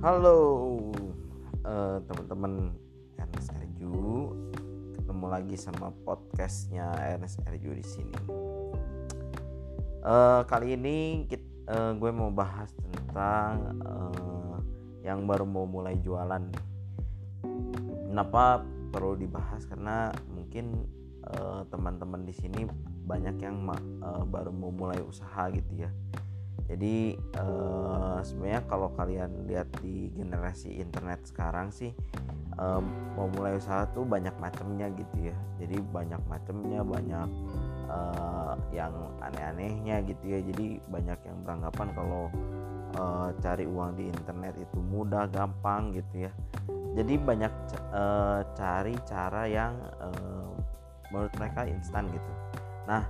Halo uh, teman-teman Ernest Erju, ketemu lagi sama podcastnya Ernest Erju di sini. Uh, kali ini kita, uh, eh, gue mau bahas tentang uh, yang baru mau mulai jualan. Kenapa perlu dibahas? Karena mungkin teman-teman di sini banyak yang uh, baru mau mulai usaha gitu ya jadi uh, sebenarnya kalau kalian lihat di generasi internet sekarang sih um, mau mulai usaha tuh banyak macamnya gitu ya. Jadi banyak macamnya banyak uh, yang aneh-anehnya gitu ya. Jadi banyak yang beranggapan kalau uh, cari uang di internet itu mudah gampang gitu ya. Jadi banyak uh, cari cara yang uh, menurut mereka instan gitu. Nah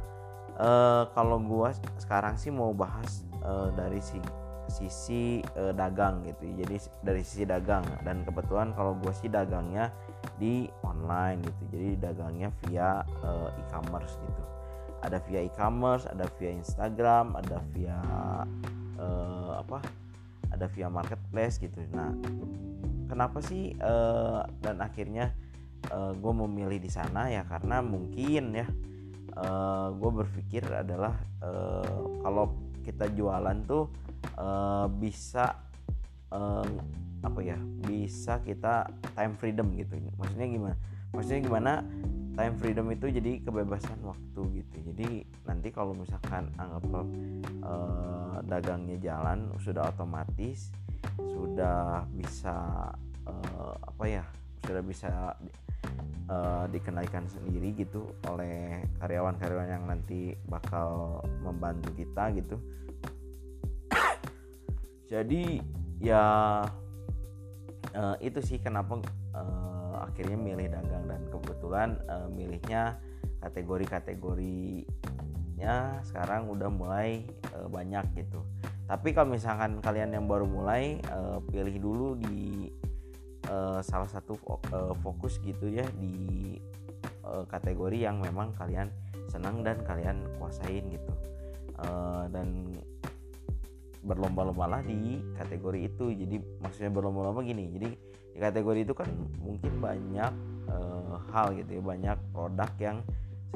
uh, kalau gua sekarang sih mau bahas uh, dari si sisi uh, dagang gitu. Jadi dari sisi dagang. Dan kebetulan kalau gue sih dagangnya di online gitu. Jadi dagangnya via uh, e-commerce gitu. Ada via e-commerce ada via Instagram ada via uh, apa? Ada via marketplace gitu. Nah kenapa sih uh, dan akhirnya uh, gue memilih di sana? Ya karena mungkin ya uh, gue berpikir adalah uh, kalau kita jualan tuh uh, bisa uh, apa ya bisa kita time freedom gitu. Maksudnya gimana? Maksudnya gimana? Time freedom itu jadi kebebasan waktu gitu. Jadi nanti kalau misalkan anggap uh, dagangnya jalan sudah otomatis sudah bisa uh, apa ya sudah bisa uh, dikendalikan sendiri gitu oleh karyawan-karyawan yang nanti bakal membantu kita gitu. Jadi ya uh, itu sih kenapa uh, akhirnya milih dagang dan kebetulan uh, milihnya kategori-kategorinya sekarang udah mulai uh, banyak gitu. Tapi kalau misalkan kalian yang baru mulai uh, pilih dulu di uh, salah satu uh, fokus gitu ya di uh, kategori yang memang kalian senang dan kalian kuasain gitu. Dan berlomba-lomba lah di kategori itu. Jadi maksudnya berlomba-lomba gini jadi di kategori itu kan mungkin banyak hal gitu ya banyak produk yang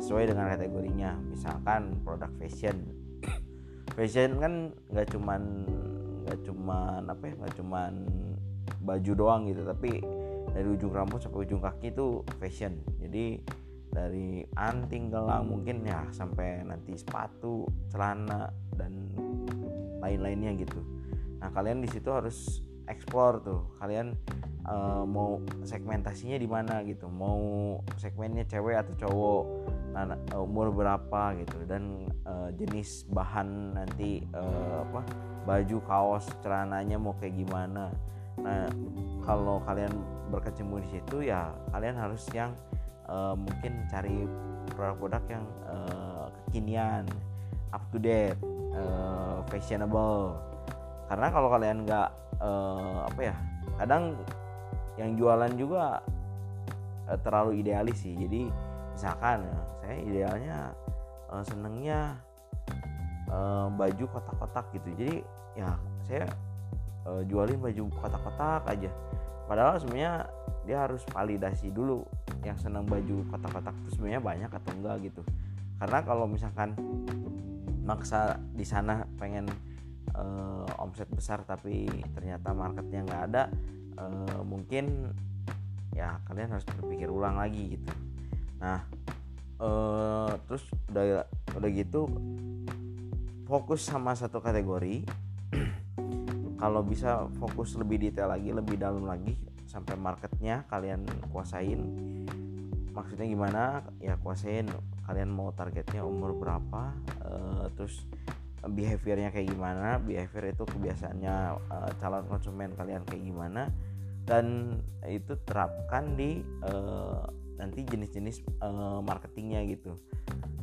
sesuai dengan kategorinya. Misalkan produk fashion. Fashion kan nggak cuman nggak cuman apa ya nggak cuman baju doang gitu tapi dari ujung rambut sampai ujung kaki itu fashion. Jadi dari anting gelang mungkin ya sampai nanti sepatu celana dan lain-lainnya gitu. Nah kalian di situ harus explore tuh kalian uh, mau segmentasinya di mana gitu mau segmennya cewek atau cowok nah, umur berapa gitu dan uh, jenis bahan nanti uh, apa baju kaos celananya mau kayak gimana nah kalau kalian berkecimpung di situ ya kalian harus yang uh, mungkin cari produk-produk yang uh, kekinian up to date uh, fashionable. Karena kalau kalian nggak uh, apa ya kadang yang jualan juga uh, terlalu idealis sih. Jadi misalkan ya, saya idealnya uh, senengnya uh, baju kotak-kotak gitu. Jadi ya saya uh, jualin baju kotak-kotak aja. Padahal sebenarnya dia harus validasi dulu yang senang baju kotak-kotak itu sebenarnya banyak atau enggak gitu. Karena kalau misalkan maksa di sana pengen uh, omset besar tapi ternyata marketnya nggak ada uh, mungkin ya kalian harus berpikir ulang lagi gitu. Nah uh, terus udah udah gitu fokus sama satu kategori kalau bisa fokus lebih detail lagi lebih dalam lagi sampai marketnya kalian kuasain. Maksudnya gimana? Ya kuasain kalian mau targetnya umur berapa uh, terus behaviornya kayak gimana behavior itu kebiasaannya uh, calon konsumen kalian kayak gimana dan itu terapkan di uh, nanti jenis-jenis uh, marketingnya gitu.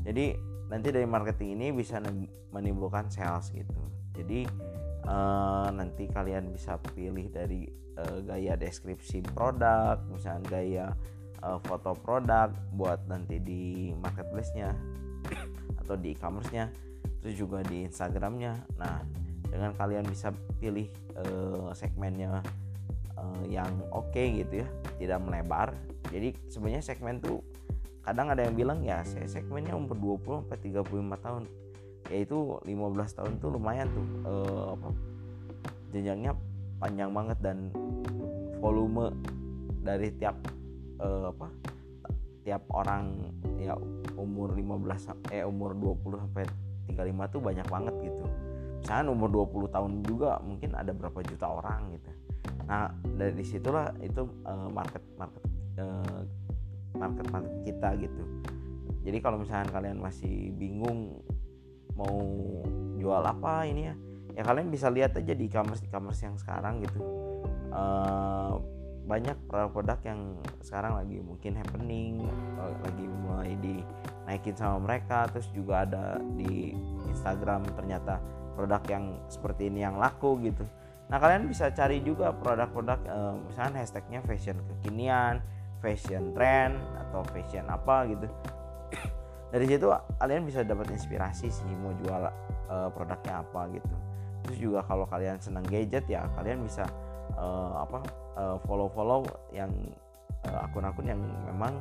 Jadi nanti dari marketing ini bisa menimbulkan sales gitu. Jadi uh, nanti kalian bisa pilih dari uh, gaya deskripsi produk misalnya gaya uh, foto produk buat nanti di marketplace-nya atau di e-commerce-nya terus juga di Instagram-nya. Nah dengan kalian bisa pilih uh, segmennya uh, yang oke okay gitu ya tidak melebar. Jadi sebenarnya segmen tuh kadang ada yang bilang ya saya segmennya umur 20 sampai 35 tahun yaitu 15 tahun tuh lumayan tuh uh, apa jenjangnya panjang banget dan volume dari tiap uh, apa tiap orang ya umur 15 eh umur 20 sampai 35 tuh banyak banget gitu. Misalnya umur 20 tahun juga mungkin ada berapa juta orang gitu. Nah dari di situlah itu uh, market market uh, market market kita gitu. Jadi kalau misalnya kalian masih bingung mau jual apa ini ya. Ya kalian bisa lihat aja di e-commerce e-commerce yang sekarang gitu. Uh, banyak produk-produk yang sekarang lagi mungkin happening lagi mulai dinaikin sama mereka. Terus juga ada di Instagram ternyata produk yang seperti ini yang laku gitu. Nah kalian bisa cari juga produk-produk eh, misalnya hashtagnya fashion kekinian fashion trend atau fashion apa gitu dari situ kalian bisa dapat inspirasi sih mau jual eh, produknya apa gitu. Terus juga kalau kalian senang gadget ya kalian bisa eh, apa eh, follow-follow yang eh, akun-akun yang memang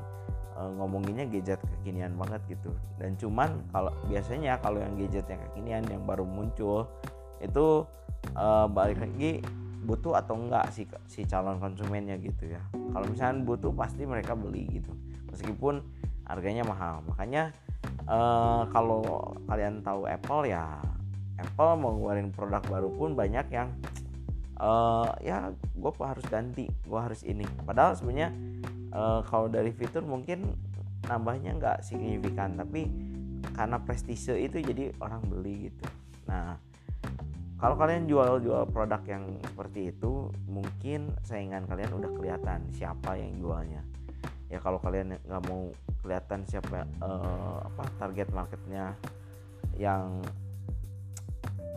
uh, ngomonginnya gadget kekinian banget gitu. Dan cuman kalau biasanya kalau yang gadget yang kekinian yang baru muncul itu uh, balik lagi butuh atau enggak si si calon konsumennya gitu ya. Kalau misalnya butuh pasti mereka beli gitu. Meskipun harganya mahal. Makanya uh, kalau kalian tahu Apple ya Apple mau ngeluarin produk baru pun banyak yang uh, ya gue harus ganti gue harus ini. Padahal sebenarnya uh, kalau dari fitur mungkin nambahnya nggak signifikan. Tapi karena prestise itu jadi orang beli gitu. Nah kalau kalian jual-jual produk yang seperti itu mungkin saingan kalian udah kelihatan siapa yang jualnya ya kalau kalian nggak mau kelihatan siapa uh, apa target marketnya yang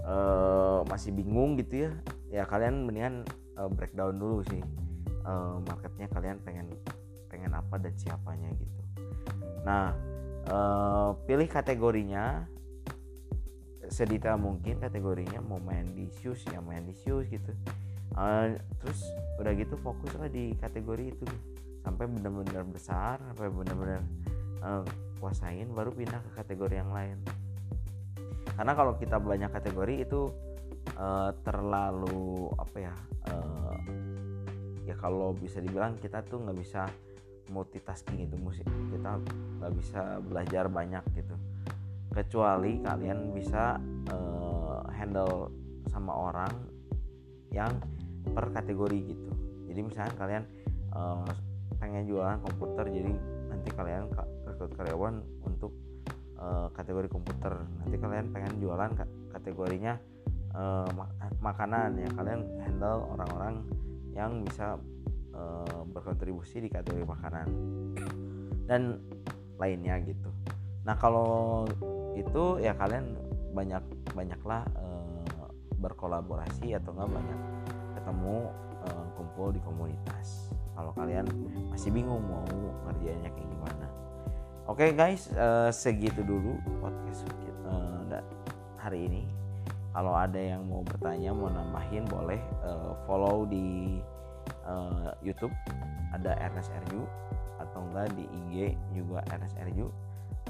uh, masih bingung gitu ya ya kalian mendingan uh, breakdown dulu sih uh, marketnya kalian pengen pengen apa dan siapanya gitu. Nah uh, pilih kategorinya sedetail mungkin kategorinya mau main di shoes ya main di shoes gitu. Uh, terus udah gitu fokuslah di kategori itu sampai benar-benar besar sampai benar-benar uh, kuasain baru pindah ke kategori yang lain. Karena kalau kita banyak kategori itu uh, terlalu apa ya uh, ya kalau bisa dibilang kita tuh nggak bisa multitasking itu musik kita nggak bisa belajar banyak gitu. Kecuali kalian bisa uh, handle sama orang yang per kategori gitu. Jadi misalnya kalian uh, pengen jualan komputer jadi nanti kalian rekrut karyawan untuk uh, kategori komputer nanti kalian pengen jualan kategorinya uh, makanan ya kalian handle orang-orang yang bisa uh, berkontribusi di kategori makanan dan lainnya gitu. Nah kalau itu ya kalian banyak banyaklah uh, berkolaborasi atau enggak banyak ketemu uh, kumpul di komunitas. Kalau kalian masih bingung mau ngerjainnya kayak gimana. Oke okay guys, uh, segitu dulu podcast uh, hari ini. Kalau ada yang mau bertanya, mau nambahin boleh uh, follow di uh, YouTube. Ada Ernest RU atau enggak di IG juga Ernest RU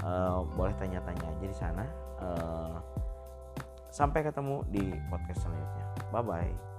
uh, eh, boleh tanya-tanya aja di sana. Uh, sampai ketemu di podcast selanjutnya. Bye bye